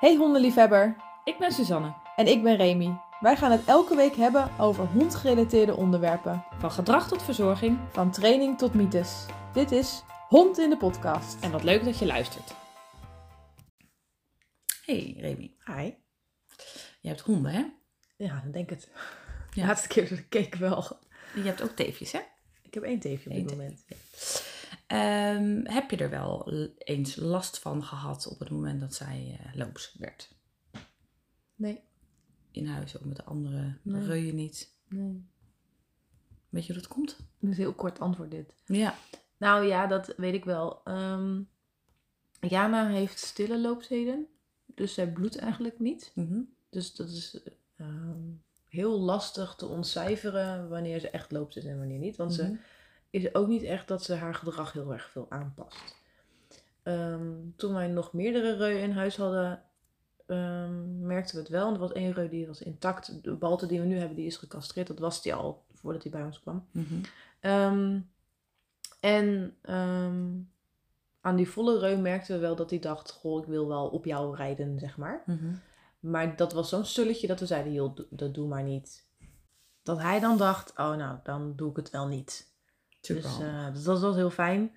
Hey hondenliefhebber, Ik ben Suzanne. en ik ben Remy. Wij gaan het elke week hebben over hondgerelateerde onderwerpen. Van gedrag tot verzorging. Van training tot mythes. Dit is Hond in de podcast. En wat leuk dat je luistert. Hey Remy, Hi. je hebt honden hè? Ja, dan denk ik het. De Ja. laatste keer dat ik keek wel. Je hebt ook teefjes hè? Ik heb één teefje op dit moment. Ehm, heb je er wel eens last van gehad op het moment dat zij eh, loops werd? Nee. In huis ook met de andere Nee. reuien niet? nee. Weet je hoe dat komt? Dat is een heel kort antwoord dit. Ja. Nou ja, dat weet ik wel. Ehm, Jana heeft stille loopzeden. Dus zij bloedt eigenlijk niet. Mhm. Dus dat is ehm, heel lastig te ontcijferen wanneer ze echt loopt en wanneer niet. Want Mhm. ze is ook niet echt dat ze haar gedrag heel erg veel aanpast. Ehm, toen wij nog meerdere reuien in huis hadden, ehm, merkten we het wel. En er was één reu die was intact. De balte die we nu hebben, die is gecastreerd. Dat was die al voordat hij bij ons kwam. Mhm. Ehm, en aan die volle reu merkten we wel dat hij dacht, goh, ik wil wel op jou rijden, zeg maar. Mhm. Maar dat was zo'n stulletje dat we zeiden, joh, dat doe maar niet. Dat hij dan dacht, oh nou, dan doe ik het wel niet. Dus, eh, dus dat was heel fijn.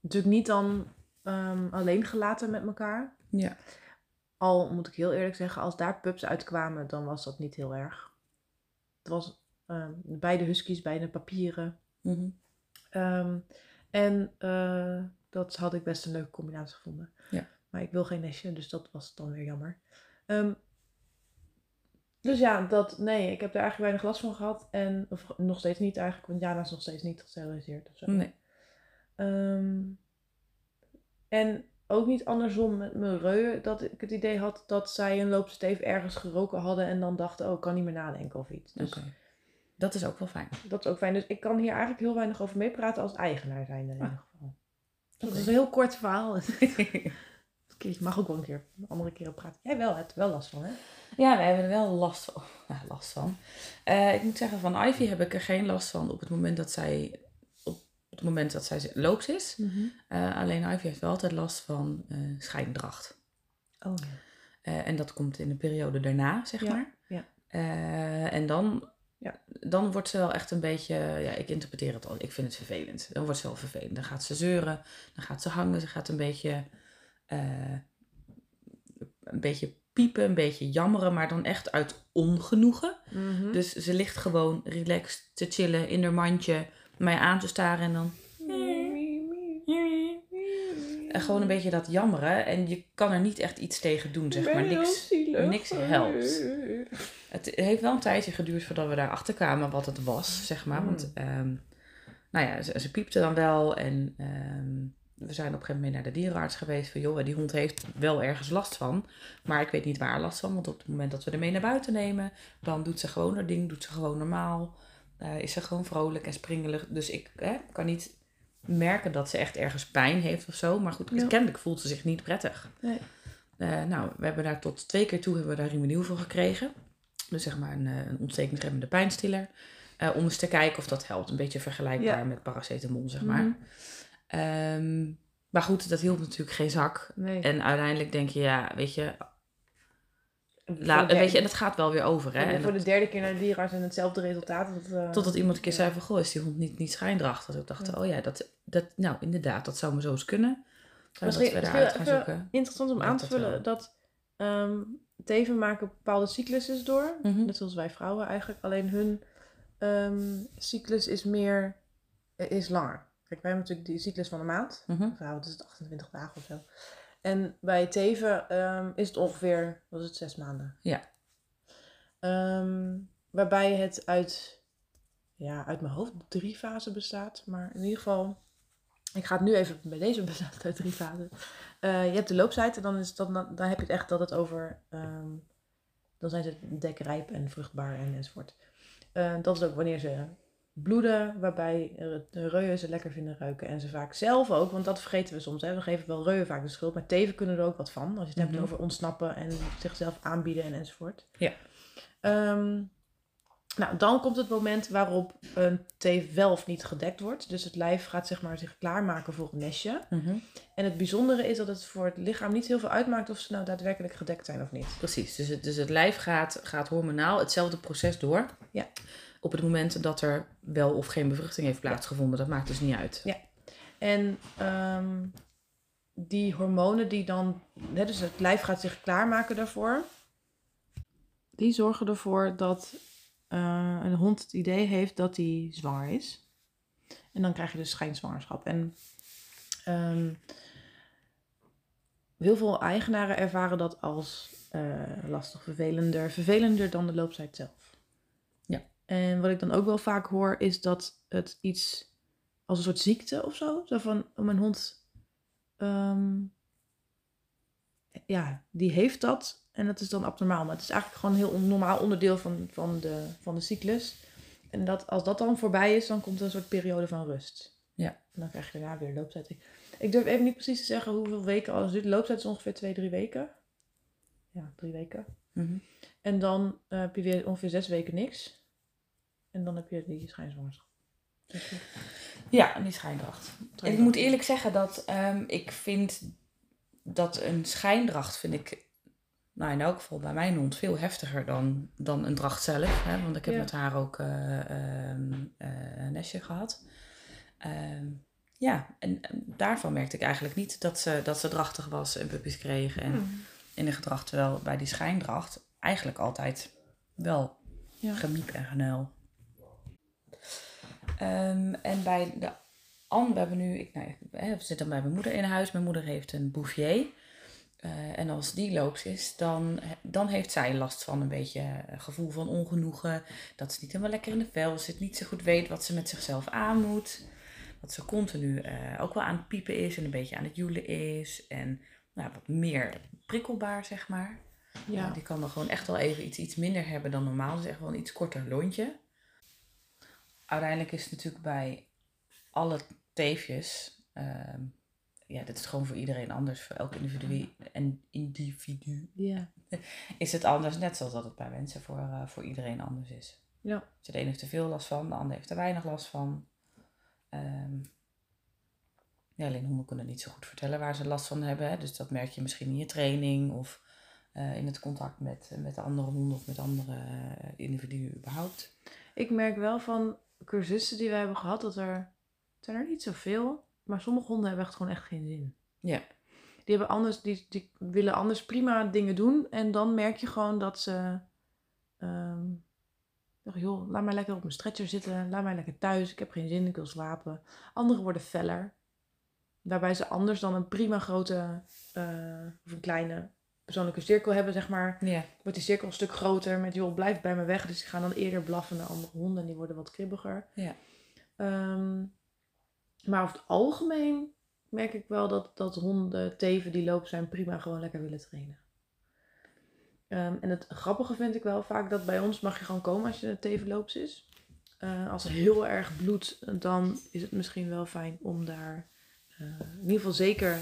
Natuurlijk niet dan ehm, alleen gelaten met elkaar. Ja. Al moet ik heel eerlijk zeggen, als daar pups uitkwamen, dan was dat niet heel erg. Het was ehm, beide huskies, beide papieren. Mhm. Ehm, en eh, dat had ik best een leuke combinatie gevonden. Ja. Maar ik wil geen nestje, dus dat was dan weer jammer. Dus ja, dat, nee, ik heb er eigenlijk weinig last van gehad. En, of nog steeds niet eigenlijk, want Jana is nog steeds niet gesteriliseerd of zo. Nee. Ehm, en ook niet andersom met mijn reuën, dat ik het idee had dat zij een loopsteef ergens geroken hadden en dan dachten, oh, ik kan niet meer nadenken of iets. Dus Oké. Dat is ook wel fijn. dat is ook fijn. Dus ik kan hier eigenlijk heel weinig over meepraten als eigenaar zijn in Ah. ieder geval. Dat is een heel kort verhaal. Je mag ook wel een keer een andere keer op praten. Jij wel, hebt er wel last van, hè? Ja, wij hebben er wel last van. Ja, last van. Eh, ik moet zeggen, van Ivy heb ik er geen last van op het moment dat zij, op het moment dat zij loops is. Eh, alleen Ivy heeft wel altijd last van eh schijndracht. Oh ja. En dat komt in de periode daarna, zeg Ja, maar. ja. En dan, Ja. dan wordt ze wel echt een beetje, ja, ik interpreteer het al, ik vind het vervelend. Dan wordt ze wel vervelend. Dan gaat ze zeuren, dan gaat ze hangen, ze gaat een beetje, eh, een beetje piepen, een beetje jammeren, maar dan echt uit ongenoegen. Mhm. Dus ze ligt gewoon relaxed te chillen in haar mandje, mij aan te staren en dan en gewoon een beetje dat jammeren. En je kan er niet echt iets tegen doen, zeg maar. Niks, niks helpt. Het heeft wel een tijdje geduurd voordat we daarachter kwamen wat het was, zeg maar. Want, Mm. ehm, nou ja, ze, ze piepte dan wel. En ehm, we zijn op een gegeven moment naar de dierenarts geweest. Van, joh, die hond heeft wel ergens last van. Maar ik weet niet waar last van. Want op het moment dat we ermee naar buiten nemen, dan doet ze gewoon haar ding. Doet ze gewoon normaal. Eh, is ze gewoon vrolijk en springelig. Dus ik hè, kan niet merken dat ze echt ergens pijn heeft of zo. Maar goed, Ja. kennelijk voelt ze zich niet prettig. Nee. Eh, nou, we hebben daar tot twee keer toe hebben we daar Rimonil voor gekregen. Dus zeg maar een, eh, een ontstekingsremmende pijnstiller. Om eens te kijken of dat helpt. Een beetje vergelijkbaar Ja. met paracetamol, zeg maar. Mhm. Ehm, maar goed, dat hielp natuurlijk geen zak. Nee. En uiteindelijk denk je, ja, weet je, la, weet je en dat gaat wel weer over. Hè? en En voor dat- de derde keer naar de dierenarts en hetzelfde resultaat. Dat, eh, totdat iemand een keer zei van, goh, is die hond niet, niet schijndrachtig? Dat ik dacht, Ja. oh ja, dat, dat, nou inderdaad, dat zou me zo eens kunnen. Zou dat Misschien- we misschien gaan zoeken. Interessant om aan te dat vullen wel. dat ehm teven maken bepaalde cycluses door. Mhm. Net zoals wij vrouwen eigenlijk. Alleen hun ehm, cyclus is meer, is langer. Kijk, wij hebben natuurlijk die cyclus van een maand. Mhm. Vrouwen, dat is het 28 dagen of zo. En bij teven ehm, is het ongeveer, wat is het, zes maanden. Ja. Ehm, waarbij het uit, ja, uit mijn hoofd drie fasen bestaat. Maar in ieder geval, ik ga het nu even bij deze bestaat het uit drie fasen. Eh, je hebt de looptijd en dan, is dat, dan, dan heb je het echt dat het over, ehm, dan zijn ze dekrijp en vruchtbaar en enzovoort. Eh, dat is ook wanneer ze bloeden, waarbij de reuën ze lekker vinden ruiken. En ze vaak zelf ook, want dat vergeten we soms. Hè. We geven wel reuën vaak de schuld, maar teven kunnen er ook wat van. Als je het hebt Mhm. over ontsnappen en zichzelf aanbieden en enzovoort. Ja. Ehm, Nou, dan komt het moment waarop een teef wel of niet gedekt wordt. Dus het lijf gaat zeg maar, zich klaarmaken voor een nestje. Mhm. En het bijzondere is dat het voor het lichaam niet heel veel uitmaakt of ze nou daadwerkelijk gedekt zijn of niet. Precies, dus het, dus het lijf gaat, gaat hormonaal hetzelfde proces door. Ja. Op het moment dat er wel of geen bevruchting heeft plaatsgevonden. Dat maakt dus niet uit. Ja. En ehm, die hormonen die dan, hè, dus het lijf gaat zich klaarmaken daarvoor, die zorgen ervoor dat eh, een hond het idee heeft dat hij zwanger is. En dan krijg je dus schijnzwangerschap. En ehm, heel veel eigenaren ervaren dat als eh, lastig vervelender, vervelender dan de looptijd zelf. En wat ik dan ook wel vaak hoor, is dat het iets als een soort ziekte of zo. Zo van, oh, mijn hond, ehm, ja, die heeft dat en dat is dan abnormaal. Maar het is eigenlijk gewoon een heel normaal onderdeel van, van, de, van de cyclus. En dat, als dat dan voorbij is, dan komt er een soort periode van rust. Ja. En dan krijg je daarna weer looptijd. Ik, durf even niet precies te zeggen hoeveel weken alles duurt. Looptijd is ongeveer twee, drie weken. Ja, drie weken. Mhm. En dan eh, heb je weer ongeveer zes weken niks. En dan heb je die schijnzwangerschap. Ja, die schijndracht. En ik moet eerlijk zeggen dat ehm, ik vind dat een schijndracht vind ik, nou in elk geval bij mijn hond, veel heftiger dan, dan een dracht zelf. Hè? Want ik heb Ja. met haar ook eh, ehm, eh, een nestje gehad. Ehm, ja, en, en daarvan merkte ik eigenlijk niet dat ze, dat ze drachtig was en puppies kreeg en Hmm. in de gedrag. Terwijl bij die schijndracht eigenlijk altijd wel Ja. gemiep en genuil. Ehm, en bij de Anne, we hebben nu, ik, nou, we zitten bij mijn moeder in huis. Mijn moeder heeft een bouvier. Eh, en als die loops is, dan, dan heeft zij last van een beetje eh, gevoel van ongenoegen. Dat ze niet helemaal lekker in de vel zit, niet zo goed weet wat ze met zichzelf aan moet. Dat ze continu eh, ook wel aan het piepen is en een beetje aan het joelen is. En nou, wat meer prikkelbaar, zeg maar. Ja. Ja, die kan dan gewoon echt wel even iets, iets minder hebben dan normaal. Dus echt wel een iets korter lontje. Uiteindelijk is het natuurlijk bij alle teefjes... ehm, ja, dit is gewoon voor iedereen anders. Voor elk individu, en individu Ja. is het anders. Net zoals dat het bij mensen voor, eh, voor iedereen anders is. Ja. Dus de een heeft er veel last van, de ander heeft er weinig last van. Ehm, ja, alleen honden kunnen niet zo goed vertellen waar ze last van hebben. Hè. Dus dat merk je misschien in je training of eh, in het contact met, met de andere honden of met andere eh, individuen überhaupt. Ik merk wel van cursussen die we hebben gehad, dat er, zijn er niet zoveel, maar sommige honden hebben echt gewoon echt geen zin. Ja. Die, hebben anders, die, die willen anders prima dingen doen en dan merk je gewoon dat ze, zeggen, joh, laat mij lekker op mijn stretcher zitten, laat mij lekker thuis, ik heb geen zin, ik wil slapen. Anderen worden feller, waarbij ze anders dan een prima grote eh, of een kleine persoonlijke cirkel hebben, zeg maar, Ja. wordt die cirkel een stuk groter met joh, blijf bij me weg. Dus die gaan dan eerder blaffen naar andere honden en die worden wat kribbiger. Ja. Ehm, maar over het algemeen merk ik wel dat, dat honden, teven die lopen zijn, prima gewoon lekker willen trainen. Ehm, en het grappige vind ik wel vaak dat bij ons mag je gewoon komen als je een tevenloops is. Eh, als er heel erg bloedt, dan is het misschien wel fijn om daar eh, in ieder geval zeker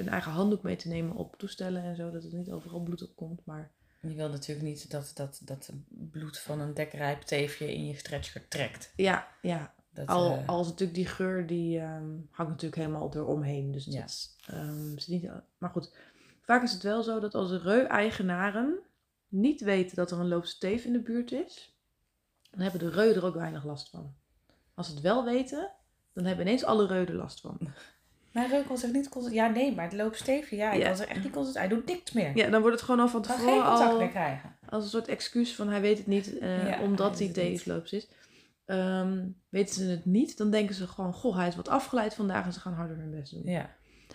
een eigen handdoek mee te nemen op toestellen en zo. Dat het niet overal bloed op komt. Maar Je wil natuurlijk niet dat, dat, dat bloed van een dekrijp teefje in je stretcher trekt. ja, ja Dat, Al, eh, als natuurlijk die geur die ehm, hangt natuurlijk helemaal eromheen. Dus Ja. dat ehm, is niet, maar goed, vaak is het wel zo dat als reu-eigenaren niet weten dat er een loopse teef in de buurt is, dan hebben de reu er ook weinig last van. Als ze het wel weten, dan hebben ineens alle reu er last van. Mijn reuk zegt niet constant. Ja, nee, maar het loopt stevig. Ja, ik Ja. kan ze echt niet constant. Hij doet niks meer. Ja, dan wordt het gewoon al van kan geen tevoren contact al meer krijgen. als een soort excuus van hij weet het niet, eh, Ja, omdat hij teefloops is. Ehm, weten ze het niet, dan denken ze gewoon, goh, hij is wat afgeleid vandaag en ze gaan harder hun best doen. Ja.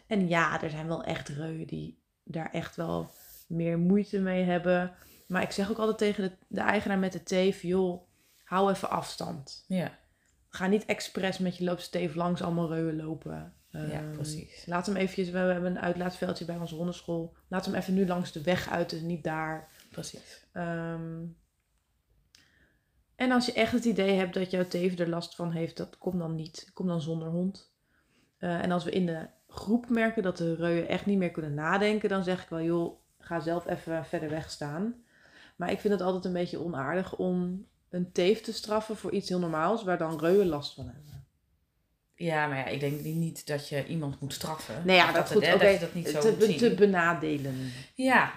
En ja, er zijn wel echt reuien die daar echt wel meer moeite mee hebben. Maar ik zeg ook altijd tegen de, de eigenaar met de teef, joh, hou even afstand. Ja. Ga niet expres met je loopsteef langs allemaal reuwen lopen. Ja, Ehm, precies. Laat hem eventjes, we hebben een uitlaatveldje bij onze hondenschool. Laat hem even nu langs de weg uit, dus niet daar. Precies. Ehm, en als je echt het idee hebt dat jouw teef er last van heeft, dat kom dan niet. Kom dan zonder hond. Eh, en als we in de groep merken dat de reuien echt niet meer kunnen nadenken, dan zeg ik wel, joh, ga zelf even verder weg staan. Maar ik vind het altijd een beetje onaardig om een teef te straffen voor iets heel normaals waar dan reuwen last van hebben. Ja, maar ja, ik denk niet dat je iemand moet straffen. Nee, ja, dat de goed, derde oké, dat niet zo te, moet zien. te benadelen. Ja,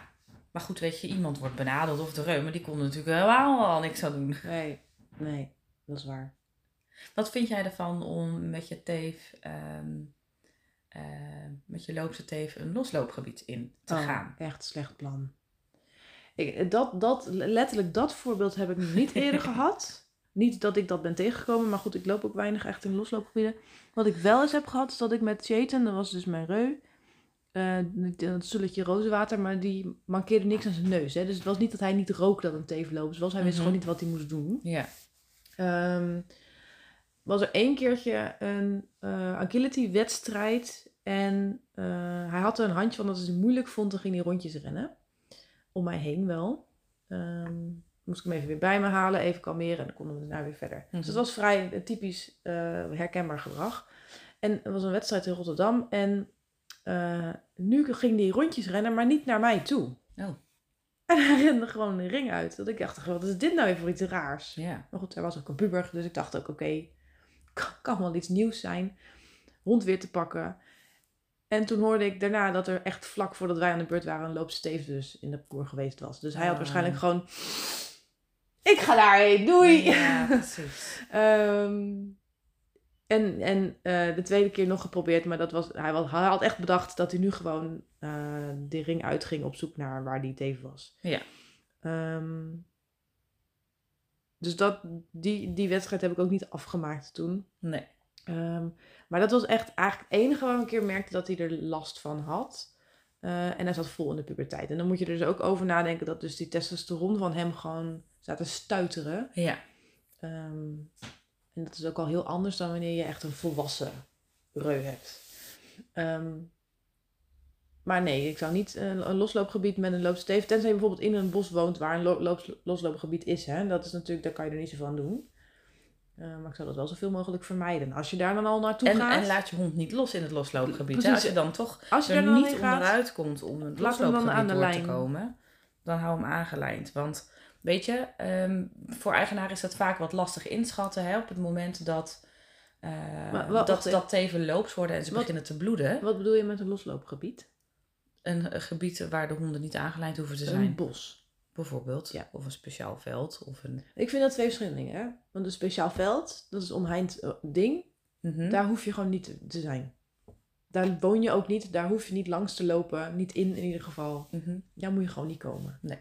maar goed, weet je, iemand wordt benadeld of de reuma, die kon natuurlijk helemaal al niks aan doen. Nee, nee, dat is waar. Wat vind jij ervan om met je teef, ehm, eh, met je loopse teef een losloopgebied in te Oh, gaan? Echt slecht plan. Ik, dat, dat, letterlijk dat voorbeeld heb ik nog niet eerder gehad. Niet dat ik dat ben tegengekomen, maar goed, ik loop ook weinig echt in losloopgebieden. Wat ik wel eens heb gehad, is dat ik met Chayton, dat was dus mijn reu, eh dat sulletje rozenwater, maar die mankeerde niks aan zijn neus. Hè? Dus het was niet dat hij niet rook dat een teef loopt. Dus was, hij wist Mhm. gewoon niet wat hij moest doen. Ja. Ehm, was er één keertje een eh agility-wedstrijd. En eh, hij had er een handje van dat hij het moeilijk vond. Dan ging hij rondjes rennen. Om mij heen wel. Ehm, moest ik hem even weer bij me halen, even kalmeren. En dan konden we daarna weer verder. Mhm. Dus het was vrij typisch eh, herkenbaar gedrag. En er was een wedstrijd in Rotterdam. En eh, nu ging hij rondjes rennen, maar niet naar mij toe. Oh. En hij rende gewoon de ring uit. Dat ik dacht, wat is dit nou weer voor iets raars? Ja. Maar goed, hij was ook een puber, dus ik dacht ook, oké, kan, kan wel iets nieuws zijn. Hond weer te pakken. En toen hoorde ik daarna dat er echt vlak voordat wij aan de beurt waren, een loopsteef dus in de parcours geweest was. Dus hij had Oh. waarschijnlijk gewoon, ik ga daarheen, doei! Ja, precies. Ehm, en en eh, de tweede keer nog geprobeerd, maar dat was, hij, was, hij had echt bedacht dat hij nu gewoon eh de ring uitging op zoek naar waar die teef was. Ja. Ehm, dus dat, die, die wedstrijd heb ik ook niet afgemaakt toen. Nee. Ehm, maar dat was echt eigenlijk het enige waar ik een keer merkte dat hij er last van had. Eh, en hij zat vol in de puberteit. En dan moet je er dus ook over nadenken dat dus die testosteron van hem gewoon staat te stuiteren. Ja. Ehm, en dat is ook al heel anders dan wanneer je echt een volwassen reu hebt. Ehm, maar nee, ik zou niet een, losloopgebied met een loopsteef. Tenzij je bijvoorbeeld in een bos woont waar een lo- loops- losloopgebied is. Hè? Dat is natuurlijk, daar kan je er niet zoveel aan doen. Eh, maar ik zou dat wel zoveel mogelijk vermijden. Als je daar dan al naartoe En, gaat. en laat je hond niet los in het losloopgebied. Precies. Als je dan toch als je er dan niet gaat. onderuit komt om het dan losloopgebied door te komen, dan hou hem aangelijnd. Want weet je, ehm, voor eigenaar is dat vaak wat lastig inschatten hè, op het moment dat, eh, Maar dat, dat teven loops worden en ze Wat- beginnen te bloeden. Wat bedoel je met een losloopgebied? Een, een gebied waar de honden niet aangelijnd hoeven te Een zijn. bos. Bijvoorbeeld. Ja. Of een speciaal veld. Of een... Ik vind dat twee verschillende dingen. Hè? Want een speciaal veld, dat is omheind eh, ding. Mhm. Daar hoef je gewoon niet te- zijn. Daar woon je ook niet. Daar hoef je niet langs te lopen. Niet in in ieder geval. Mhm. Daar moet je gewoon niet komen. Nee.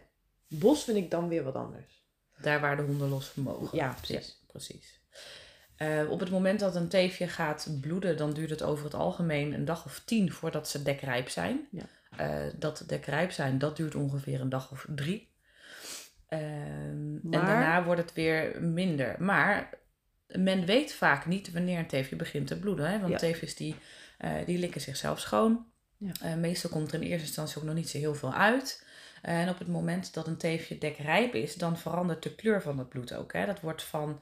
Bos vind ik dan weer wat anders. Daar waar de honden los mogen. Ja, precies. precies. Eh, op het moment dat een teefje gaat bloeden, dan duurt het over het algemeen een dag of tien voordat ze dekrijp zijn. Ja. Eh, dat dekrijp zijn, dat duurt ongeveer een dag of drie. Ehm, En daarna wordt het weer minder. Maar men weet vaak niet wanneer een teefje begint te bloeden. Hè? Want Ja. teefjes die, eh, die likken zichzelf schoon. Ja. Eh, meestal komt er in eerste instantie ook nog niet zo heel veel uit. En op het moment dat een teefje dekrijp is, dan verandert de kleur van het bloed ook. Hè? Dat wordt van,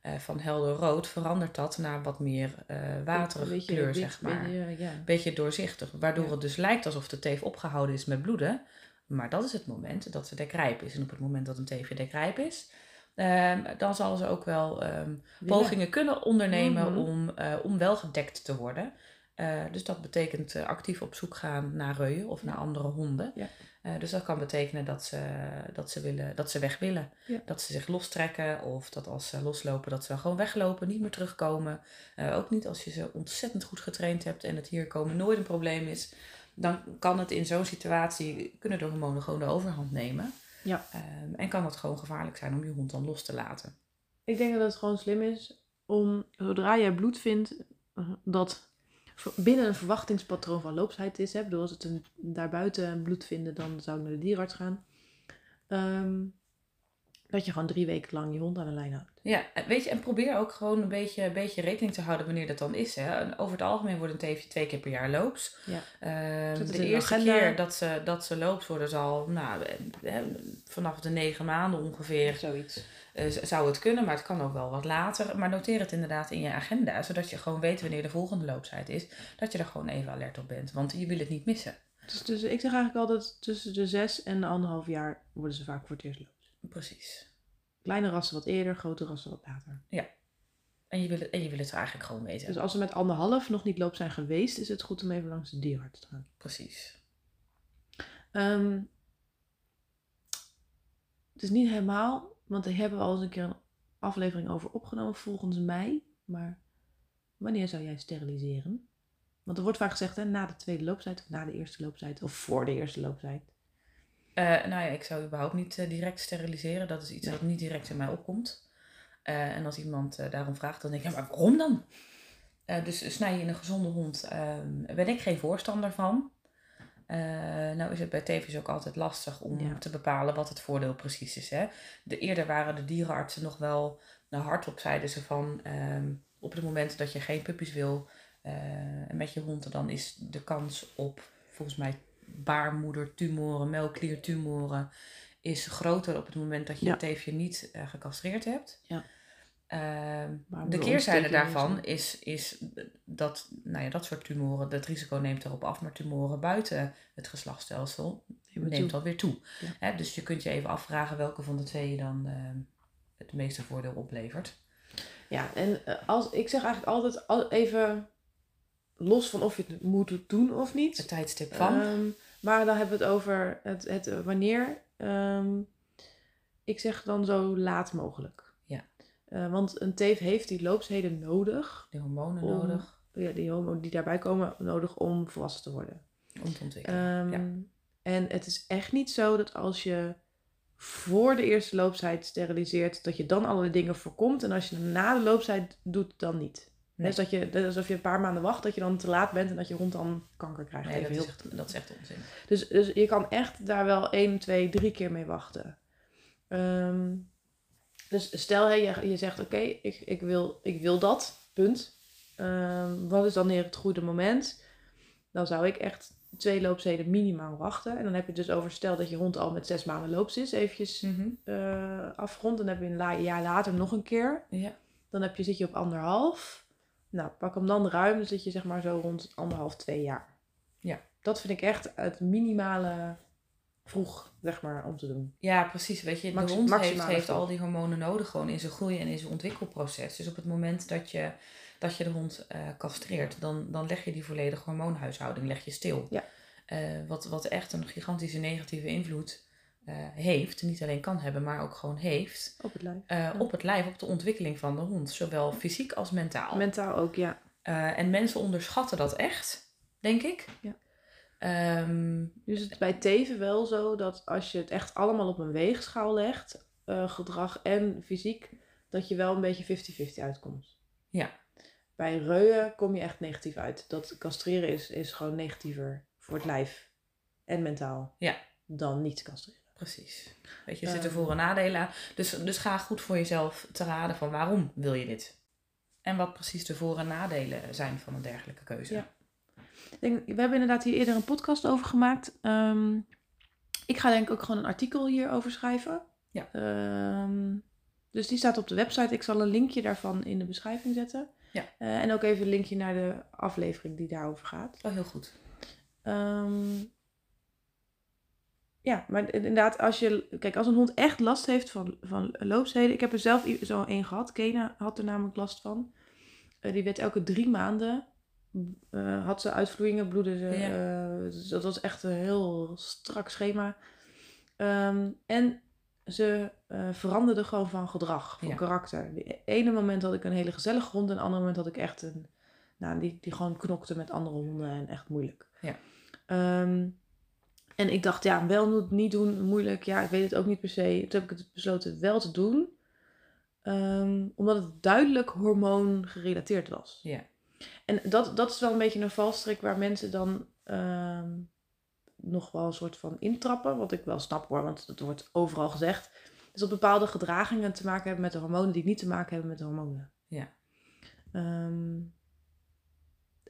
eh, van helder rood, verandert dat naar wat meer eh waterige beetje kleur, zeg maar. beetje, ja. Beetje doorzichtig, waardoor het dus lijkt alsof de teef opgehouden is met bloeden. Maar dat is het moment dat ze dekrijp is. En op het moment dat een teefje dekrijp is, ehm, dan zal ze ook wel ehm, pogingen kunnen ondernemen Mhm. om, eh, om wel gedekt te worden. Eh, dus dat betekent eh, actief op zoek gaan naar reuien of naar andere honden. Ja. Dus dat kan betekenen dat ze, dat, ze willen, dat ze weg willen. Ja. Dat ze zich lostrekken of dat als ze loslopen dat ze dan gewoon weglopen, niet meer terugkomen. Ook niet als je ze ontzettend goed getraind hebt en het hier komen nooit een probleem is. Dan kan het in zo'n situatie, kunnen de hormonen gewoon de overhand nemen. Ja. Ehm, en kan het gewoon gevaarlijk zijn om je hond dan los te laten. Ik denk dat het gewoon slim is om, zodra je bloed vindt, eh, dat binnen een verwachtingspatroon van loopsheid is. Hè? Ik bedoel, als het een, daarbuiten bloed vinden, dan zou ik naar de dierenarts gaan. Ehm, dat je gewoon drie weken lang je hond aan de lijn houdt. Ja, weet je, en probeer ook gewoon een beetje, een beetje rekening te houden wanneer dat dan is. Hè. Over het algemeen wordt een teefje twee keer per jaar loops. Ja. Ehm, de eerste agenda. keer dat ze, dat ze loopt worden zal, nou, vanaf de negen maanden ongeveer, Zoiets. eh, zou het kunnen. Maar het kan ook wel wat later. Maar noteer het inderdaad in je agenda, zodat je gewoon weet wanneer de volgende loopsheid is. Dat je er gewoon even alert op bent, want je wil het niet missen. Dus, dus ik zeg eigenlijk altijd tussen de zes en de anderhalf jaar worden ze vaak voor het eerst loops. Precies. Kleine rassen wat eerder, grote rassen wat later. En je wil het, en je wil het eigenlijk gewoon weten. Dus als ze met anderhalf nog niet loop zijn geweest, is het goed om even langs de dierarts te gaan. Precies. Ehm, het is niet helemaal, want daar hebben we al eens een keer een aflevering over opgenomen volgens mij. Maar wanneer zou jij steriliseren? Want er wordt vaak gezegd, hè, na de tweede looptijd, of na de eerste looptijd, of voor de eerste looptijd. Eh, nou ja, ik zou überhaupt niet eh, direct steriliseren. Dat is iets wat niet direct in mij opkomt. Eh, en als iemand daarom vraagt, dan denk ik, ja, maar waarom dan? Dus snij je in een gezonde hond, ehm, ben ik geen voorstander van. Nou is het bij TV's ook altijd lastig om Ja. te bepalen wat het voordeel precies is. Hè? De, eerder waren de dierenartsen nog wel naar hardop zeiden ze van... ehm, op het moment dat je geen puppies wil met je hond... dan is de kans op volgens mij baarmoedertumoren, melkkliertumoren... is groter op het moment dat je Ja. het teefje niet eh, gecastreerd hebt. Ja. Ehm, de keerzijde daarvan is, is dat nou ja, dat soort tumoren, het risico neemt erop af, maar tumoren buiten het geslachtsstelsel Neemt neemt toe. alweer toe. Ja. Hè, dus je kunt je even afvragen welke van de twee je dan ehm, het meeste voordeel oplevert. Ja, en eh, als, ik zeg eigenlijk altijd al- even los van of je het moet doen of niet. Het tijdstip van. Ehm, maar dan hebben we het over het, het wanneer. Ehm, ik zeg dan zo laat mogelijk. Ja. Eh, want een teef heeft die loopsheden nodig. de hormonen om- nodig Ja, die hormonen die daarbij komen, nodig om volwassen te worden. om te ontwikkelen. Ehm, ja. En het is echt niet zo dat als je voor de eerste looptijd steriliseert, dat je dan allerlei dingen voorkomt. En als je na de looptijd doet, dan niet. Nee. Dus dat je, alsof je een paar maanden wacht, dat je dan te laat bent en dat je hond dan kanker krijgt. Nee, dat, heel is echt, dat is echt onzin. dus, dus je kan echt daar wel één, twee, drie keer mee wachten. Ehm, dus stel hè, je, je zegt oké, ik, ik, wil, ik wil dat, punt. Ehm, wat is dan weer het goede moment? Dan zou ik echt twee loopzeden minimaal wachten. En dan heb je dus over stel dat je hond al met zes maanden loops is, eventjes eh afgerond. Dan heb je een la- jaar later nog een keer. Ja. Dan heb je, zit je op anderhalf. Nou, pak hem dan ruim. Dan zit je zeg maar zo rond anderhalf, twee jaar. Ja. Dat vind ik echt het minimale vroeg, zeg maar, om te doen. ja, precies. Weet je, de hond heeft, heeft al die hormonen nodig gewoon in zijn groei en in zijn ontwikkelproces. Dus op het moment dat je, dat je de hond eh castreert, dan, dan leg je die volledige hormoonhuishouding leg je stil. Ja. Eh, wat, wat echt een gigantische negatieve invloed eh, heeft, niet alleen kan hebben, maar ook gewoon heeft, Op het lijf. eh, op het lijf, op de ontwikkeling van de hond. Zowel fysiek als mentaal. Mentaal ook, ja. Eh, en mensen onderschatten dat echt, denk ik. Ja. Ehm, Dus het bij teven wel zo dat als je het echt allemaal op een weegschaal legt, gedrag en fysiek, dat je wel een beetje 50-50 uitkomt. Ja. Bij reuien kom je echt negatief uit. Dat castreren is, is gewoon negatiever voor het lijf en mentaal Ja. dan niet castreren. Precies. Weet je, er zitten Ehm. voor- en nadelen aan. Dus, dus ga goed voor jezelf te raden van waarom wil je dit? En wat precies de voor- en nadelen zijn van een dergelijke keuze. Ja. Ik denk, we hebben inderdaad hier eerder een podcast over gemaakt. Ehm, ik ga denk ik ook gewoon een artikel hierover schrijven. Ja. Ehm, dus die staat op de website. Ik zal een linkje daarvan in de beschrijving zetten. Ja. Eh, en ook even een linkje naar de aflevering die daarover gaat. Wel heel goed. Ja, maar inderdaad, als je. Kijk, als een hond echt last heeft van, van loopsheden. Ik heb er zelf zo één gehad. Kena had er namelijk last van. Eh, die werd elke drie maanden. eh, had ze uitvloeien, bloedde ze. Ja. eh, dus dat was echt een heel strak schema. Ehm, en ze veranderde gewoon van gedrag, van Ja. karakter. De ene moment had ik een hele gezellige hond. En het andere moment had ik echt een. Nou, die, die gewoon knokte met andere honden en echt moeilijk. Ja. Ehm, en ik dacht, ja, wel doen, niet doen, moeilijk. Ja, ik weet het ook niet per se. Toen heb ik het besloten wel te doen. Ehm, omdat het duidelijk hormoon gerelateerd was. Ja. En dat, dat is wel een beetje een valstrik waar mensen dan ehm, nog wel een soort van intrappen. Wat ik wel snap hoor, want dat wordt overal gezegd. Dus dat bepaalde gedragingen te maken hebben met de hormonen die niet te maken hebben met de hormonen. Ja. Ehm,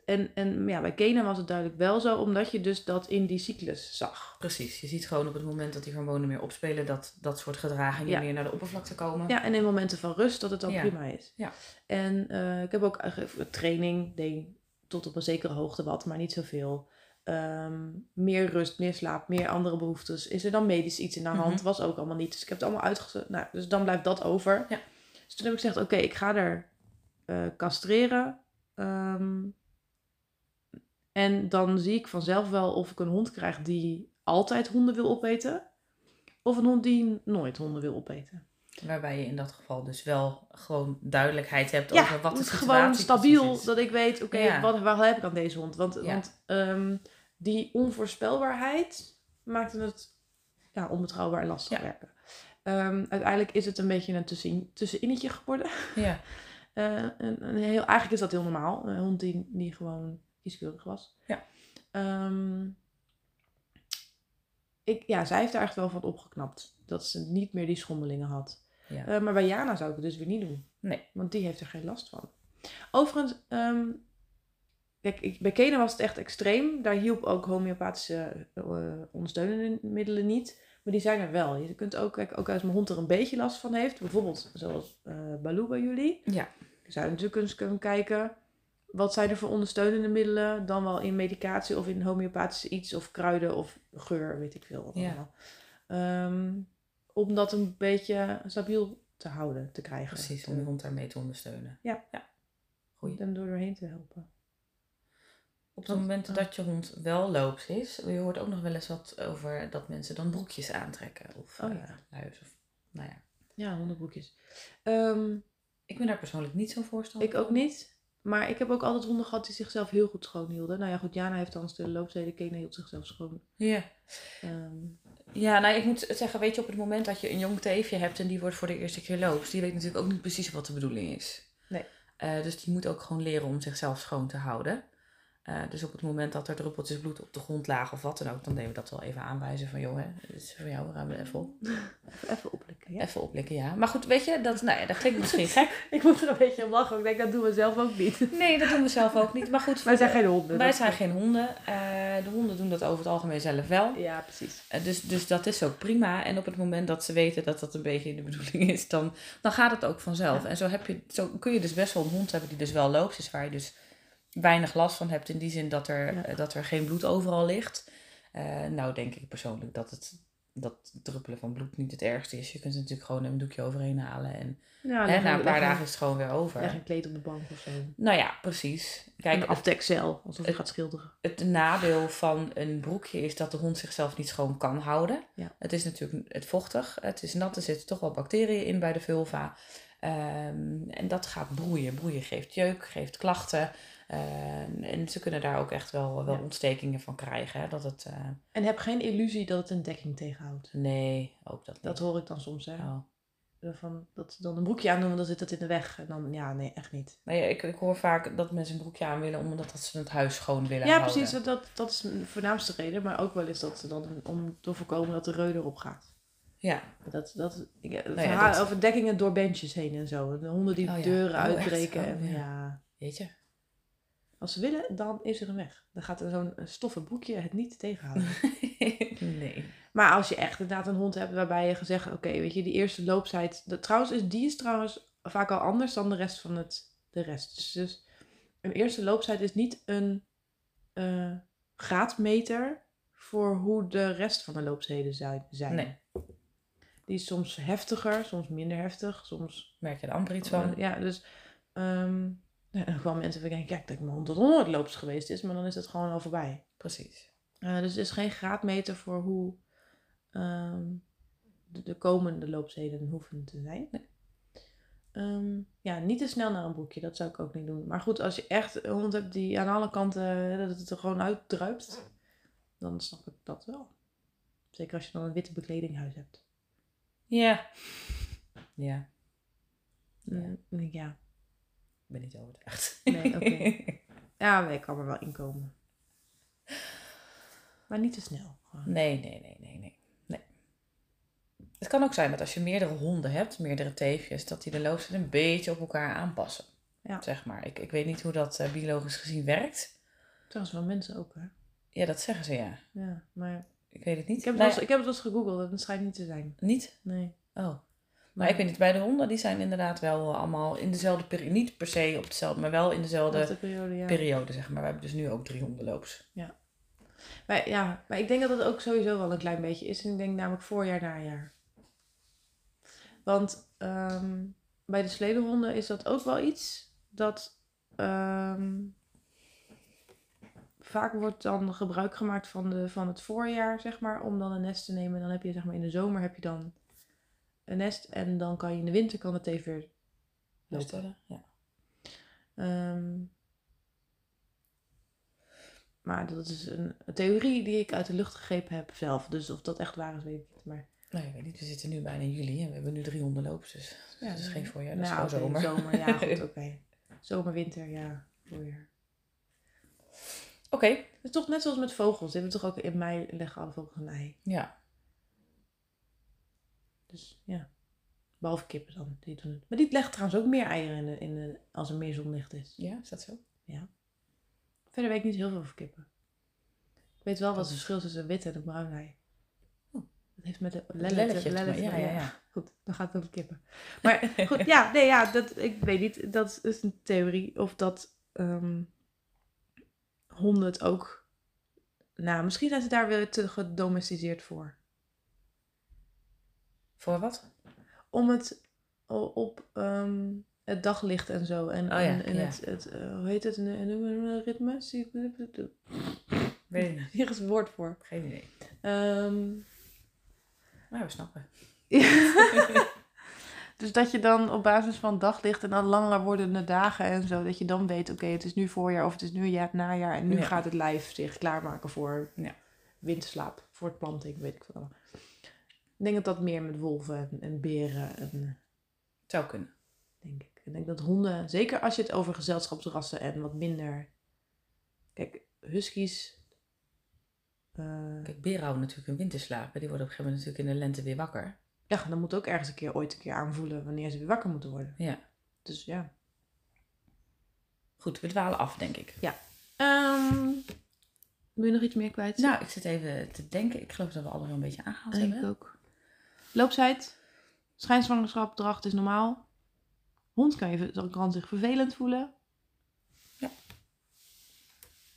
en en ja, bij Kena was het duidelijk wel zo, omdat je dus dat in die cyclus zag. Precies. Je ziet gewoon op het moment dat die hormonen meer opspelen, dat dat soort gedragingen Ja. meer naar de oppervlakte komen. Ja, en in momenten van rust dat het dan Ja. prima is. Ja. En eh, ik heb ook eigenlijk training, deed tot op een zekere hoogte wat, maar niet zoveel. ehm, meer rust, meer slaap, meer andere behoeftes. Is er dan medisch iets in de hand? Mhm. Was ook allemaal niet. Dus ik heb het allemaal uitgezet. Nou, dus dan blijft dat over. Ja. Dus toen heb ik gezegd, oké, ik ga er eh, castreren. Ehm, en dan zie ik vanzelf wel of ik een hond krijg die altijd honden wil opeten. Of een hond die nooit honden wil opeten. Waarbij je in dat geval dus wel gewoon duidelijkheid hebt Ja, over wat het situatie gewoon stabiel. is. Dat ik weet, oké, Ja. wat, waar heb ik aan deze hond? Want, Ja. want ehm, die onvoorspelbaarheid maakte het ja, onbetrouwbaar en lastig werken. Ehm, uiteindelijk is het een beetje een tussenin, tusseninnetje geworden. Ja, een, een heel, eigenlijk is dat heel normaal. Een hond die, die gewoon kieskeurig was. Ja. Ehm, ik, ja, zij heeft daar echt wel van opgeknapt. Dat ze niet meer die schommelingen had. ja. Eh, maar bij Jana zou ik het dus weer niet doen. Nee. Want die heeft er geen last van. Overigens, ehm, kijk, ik, bij Kena was het echt extreem. Daar hielp ook homeopathische eh, ondersteunende middelen niet. Maar die zijn er wel. Je kunt ook, kijk, ook als mijn hond er een beetje last van heeft. Bijvoorbeeld zoals eh Baloo bij jullie. Ja. Je zou natuurlijk eens kunnen kijken. Wat zijn er voor ondersteunende middelen? Dan wel in medicatie of in homeopathische iets. Of kruiden of geur, weet ik veel. Ja. Ehm, om dat een beetje stabiel te houden, te krijgen. Precies, om de hond daarmee te ondersteunen. Ja. ja. Goeie. Om er doorheen te helpen. Op het moment ja. dat je hond wel loops is, je hoort ook nog wel eens wat over dat mensen dan broekjes aantrekken. Of Oh eh, ja. luis. Of, nou ja. Ja, hondenboekjes. Ehm, Ik ben daar persoonlijk niet zo voorstander ik ook niet. Maar ik heb ook altijd honden gehad die zichzelf heel goed schoon hielden. Nou ja, goed, Jana heeft dan de loopzeden. Kena hield zichzelf schoon. Ja. Ehm, Ja, nou ik moet zeggen, weet je, op het moment dat je een jong teefje hebt en die wordt voor de eerste keer loops, die weet natuurlijk ook niet precies wat de bedoeling is. Nee. Eh, dus die moet ook gewoon leren om zichzelf schoon te houden. Eh, dus op het moment dat er druppeltjes bloed op de grond lagen of wat dan ook, dan deden we dat wel even aanwijzen van, joh, hè, dit is voor jou, ruim even op. even, even ja. Even oplikken, ja. Maar goed, weet je, dat, nou ja, dat klinkt misschien gek. Ik moet er een beetje om lachen. Ik denk, dat doen we zelf ook niet. Nee, dat doen we zelf ook niet. Maar goed, Wij zijn geen honden. wij zijn geen honden. Eh, de honden doen dat over het algemeen zelf wel. Ja, precies. Eh, Dus, dus dat is ook prima. En op het moment dat ze weten dat dat een beetje de bedoeling is, dan, dan gaat het ook vanzelf. Ja. En zo, heb je, zo kun je dus best wel een hond hebben die dus wel loopt, is waar je dus weinig last van hebt. In die zin dat er, Ja. eh, dat er geen bloed overal ligt. Nou denk ik persoonlijk dat het dat druppelen van bloed niet het ergste is. Je kunt er natuurlijk gewoon een doekje overheen halen. En Ja, hè, leg na een leg paar dagen is het gewoon weer Leg over. een kleed op de bank of zo. Nou ja, precies. Kijk, een afdekcel, alsof je gaat schilderen. het nadeel van een broekje is dat de hond zichzelf niet schoon kan houden. Ja. Het is natuurlijk het vochtig, het is nat, er zitten toch wel bacteriën in bij de vulva. Ehm, en dat gaat broeien. Broeien geeft jeuk, geeft klachten. Ehm, en ze kunnen daar ook echt wel, wel Ja. ontstekingen van krijgen. Hè? Dat het, eh, En heb geen illusie dat het een dekking tegenhoudt. nee, ook dat niet. Dat hoor ik dan soms, hè. Oh. Van, dat ze dan een broekje aandoen, want dan zit het in de weg. En dan, ja, nee, echt niet. Maar ja, ik, ik hoor vaak dat mensen een broekje aan willen omdat dat ze het huis schoon willen Ja, houden. precies. Dat, dat is de voornaamste reden. Maar ook wel eens dat ze dan, om te voorkomen dat de reu erop gaat. Ja, Dat, dat, ja, verhaal dat- over dekkingen door benches heen en zo. De honden die Oh ja. deuren Oh, uitbreken. Oh, en, ja. weet je. Als ze willen, dan is er een weg. Dan gaat er zo'n stoffen broekje het niet tegenhouden. nee. Maar als je echt inderdaad een hond hebt waarbij je gezegd, oké, weet je, die eerste looptijd. De, trouwens, is, die is trouwens vaak al anders dan de rest van het, de rest. Dus, dus een eerste looptijd is niet een eh, graadmeter voor hoe de rest van de loopzeden zijn. zijn. Nee. Die is soms heftiger, soms minder heftig, soms Merk je er amper iets van? ja, dus ehm ja, en gewoon mensen denken, kijk, dat mijn hond tot nooit loops geweest is, maar dan is het gewoon al voorbij. Precies. Eh, dus er is geen graadmeter voor hoe ehm, de, de komende loopzeden hoeven te zijn. Nee. Ehm, ja, niet te snel naar een broekje, dat zou ik ook niet doen. Maar goed, als je echt een hond hebt die aan alle kanten, dat het er gewoon uitdruipt, dan snap ik dat wel. Zeker als je dan een witte bekleding in huis hebt. Ja. Ja, Ja. Ik, ja. ik ben niet overtuigd. Nee, oké. Ja, ik kan er wel inkomen. Maar niet te snel. Gewoon. nee, nee, nee, nee, nee, nee. Het kan ook zijn dat als je meerdere honden hebt, meerdere teefjes, dat die de loopzet een beetje op elkaar aanpassen. Ja. Zeg maar. Ik, ik weet niet hoe dat eh, biologisch gezien werkt. Trouwens, wel mensen ook, hè? Ja, dat zeggen ze ja. Ja, maar Ik weet het niet. ik heb, het eens, ik heb het wel eens gegoogeld het schijnt niet te zijn. Niet? Nee. Oh. Maar ik weet niet, bij de honden, die zijn inderdaad wel allemaal in dezelfde periode. Niet per se op hetzelfde, maar wel in dezelfde Dat de periode, ja. periode, zeg maar. We hebben dus nu ook drie hondenloops. Maar ja, maar ik denk dat het ook sowieso wel een klein beetje is. En ik denk namelijk voorjaar, najaar. Want ehm, bij de sledehonden is dat ook wel iets dat ehm, vaak wordt dan gebruik gemaakt van, de, van het voorjaar, zeg maar, om dan een nest te nemen. Dan heb je, zeg maar, in de zomer heb je dan een nest en dan kan je in de winter kan het even weer lopen. Ja. Ehm, maar dat is een, theorie die ik uit de lucht gegrepen heb zelf. Dus of dat echt waar is, weet ik niet. Maar Nou, ik weet niet. We zitten nu bijna in juli en we hebben nu drie hondenloops. Dus Ja, dat is geen voorjaar, dat nou, is gewoon zomer. zomer, ja, goed, oké. Zomer, winter, ja, voorjaar. Oké. Het is toch net zoals met vogels. Die hebben toch ook in mei leggen alle vogels een ei. Ja. Dus ja. Behalve kippen dan. Die doen het. Maar die leggen trouwens ook meer eieren in de, in de, als er meer zonlicht is. Ja, is dat zo? Verder weet ik niet heel veel over kippen. Ik weet wel wat het verschil is tussen een wit en een bruin ei. Oh. Dat heeft met de lelletje Ja, ja, ja. Goed, dan gaat het over kippen. Maar goed, ja, nee, ja, dat, ik weet niet. Dat is een theorie. Of dat ehm, honden het ook... Nou, misschien zijn ze daar weer te gedomesticeerd voor. Voor wat? Om het op ehm, het daglicht en zo. En, Oh ja, en, en ja. het, het eh, hoe heet het, een, een, een ritme? Weet niet. Hier is een woord voor. Geen idee. Ehm, Maar we snappen. dus dat je dan op basis van daglicht en dan langer wordende dagen en zo, dat je dan weet, oké, het is nu voorjaar of het is nu ja, het najaar en nu Ja. gaat het lijf zich klaarmaken voor Ja. winterslaap, voor het planting, weet ik veel. Ik denk dat dat meer met wolven en, en beren en Zou kunnen. denk ik. Ik denk dat honden, zeker als je het over gezelschapsrassen en wat minder. Kijk, huskies. eh, Kijk, beren houden natuurlijk een winterslaap. Die worden op een gegeven moment natuurlijk in de lente weer wakker. Ja, dan moet ook ergens een keer ooit een keer aanvoelen wanneer ze weer wakker moeten worden. Ja. Dus ja. Goed, we dwalen af, denk ik. Ehm wil je nog iets meer kwijt? Nou, ik zit even te denken. Ik geloof dat we alle wel een beetje aangehaald denk ik hebben. ook. Loopsheid. Schijnzwangerschap, dracht is normaal. Hond kan, je, kan zich vervelend voelen.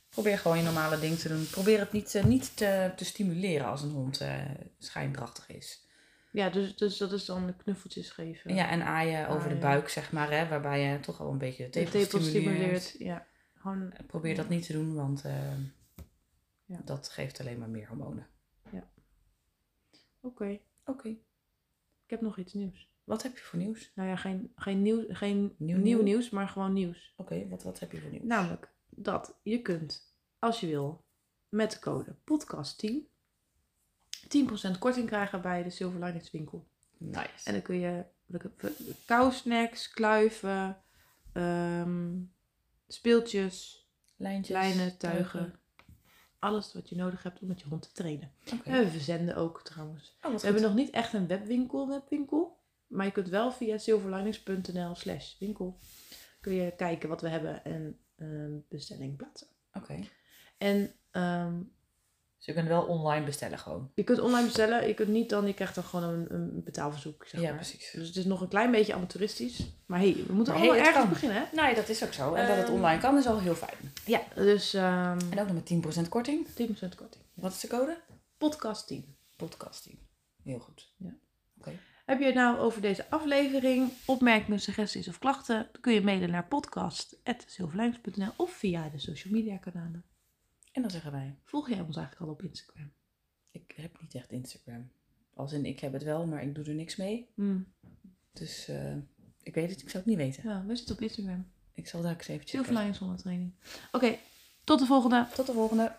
Probeer gewoon je normale ding te doen. Probeer het niet, eh, niet te, te stimuleren als een hond eh, schijndrachtig is. Ja, dus, dus dat is dan knuffeltjes geven. Ja, en aaien over de buik, zeg maar, hè, waarbij je toch al een beetje de de tepel, tepel stimuleert. stimuleert. Ja, gewoon Probeer dat niet te doen, want eh, Ja. dat geeft alleen maar meer hormonen. Oké. Oké. Ik heb nog iets nieuws. Wat heb je voor nieuws? Nou ja, geen, geen, nieuw, geen Nieuw nieuw, nieuw? nieuws, maar gewoon nieuws. Oké, wat, wat heb je voor nieuws? Namelijk dat je kunt, als je wil, met de code podcast10 10% korting krijgen bij de Silver Linings winkel. nice. En dan kun je kousnacks, kluiven, ehm, speeltjes, Lijntjes, lijnen, tuigen. Alles wat je nodig hebt om met je hond te trainen. Oké. En we verzenden ook trouwens. Oh, We hebben nog niet echt een webwinkel, webwinkel. Maar je kunt wel via silverlinings.nl slash winkel kun je kijken wat we hebben en een bestelling plaatsen. Oké. En ehm, Dus je kunt wel online bestellen gewoon. je kunt online bestellen. Je kunt niet dan, je krijgt dan gewoon een, een betaalverzoek. Zeg Ja, maar. precies. Dus het is nog een klein beetje amateuristisch. Maar hey, we moeten Maar allemaal hey, ergens kan. beginnen, hè? Nou ja, dat is ook zo. En dat het Ehm, online kan is al heel fijn. Ja, dus ehm En ook nog met 10% korting. 10% korting. Wat is de code? Podcast 10. Podcasting. Heel goed. Ja. Oké. Heb je het nou over deze aflevering opmerkingen, suggesties of klachten? Dan kun je mailen naar podcast.silverlijns.nl of via de social media kanalen. En dan zeggen wij, Volg jij ons eigenlijk al op Instagram? ik heb niet echt Instagram. Als in, ik heb het wel, maar ik doe er niks mee. Dus eh, ik weet het, ik zou het niet weten. Ja, we zitten op Instagram. Ik zal daar eens eventjes Silverlijns zonder training. Oké, tot de volgende. Tot de volgende.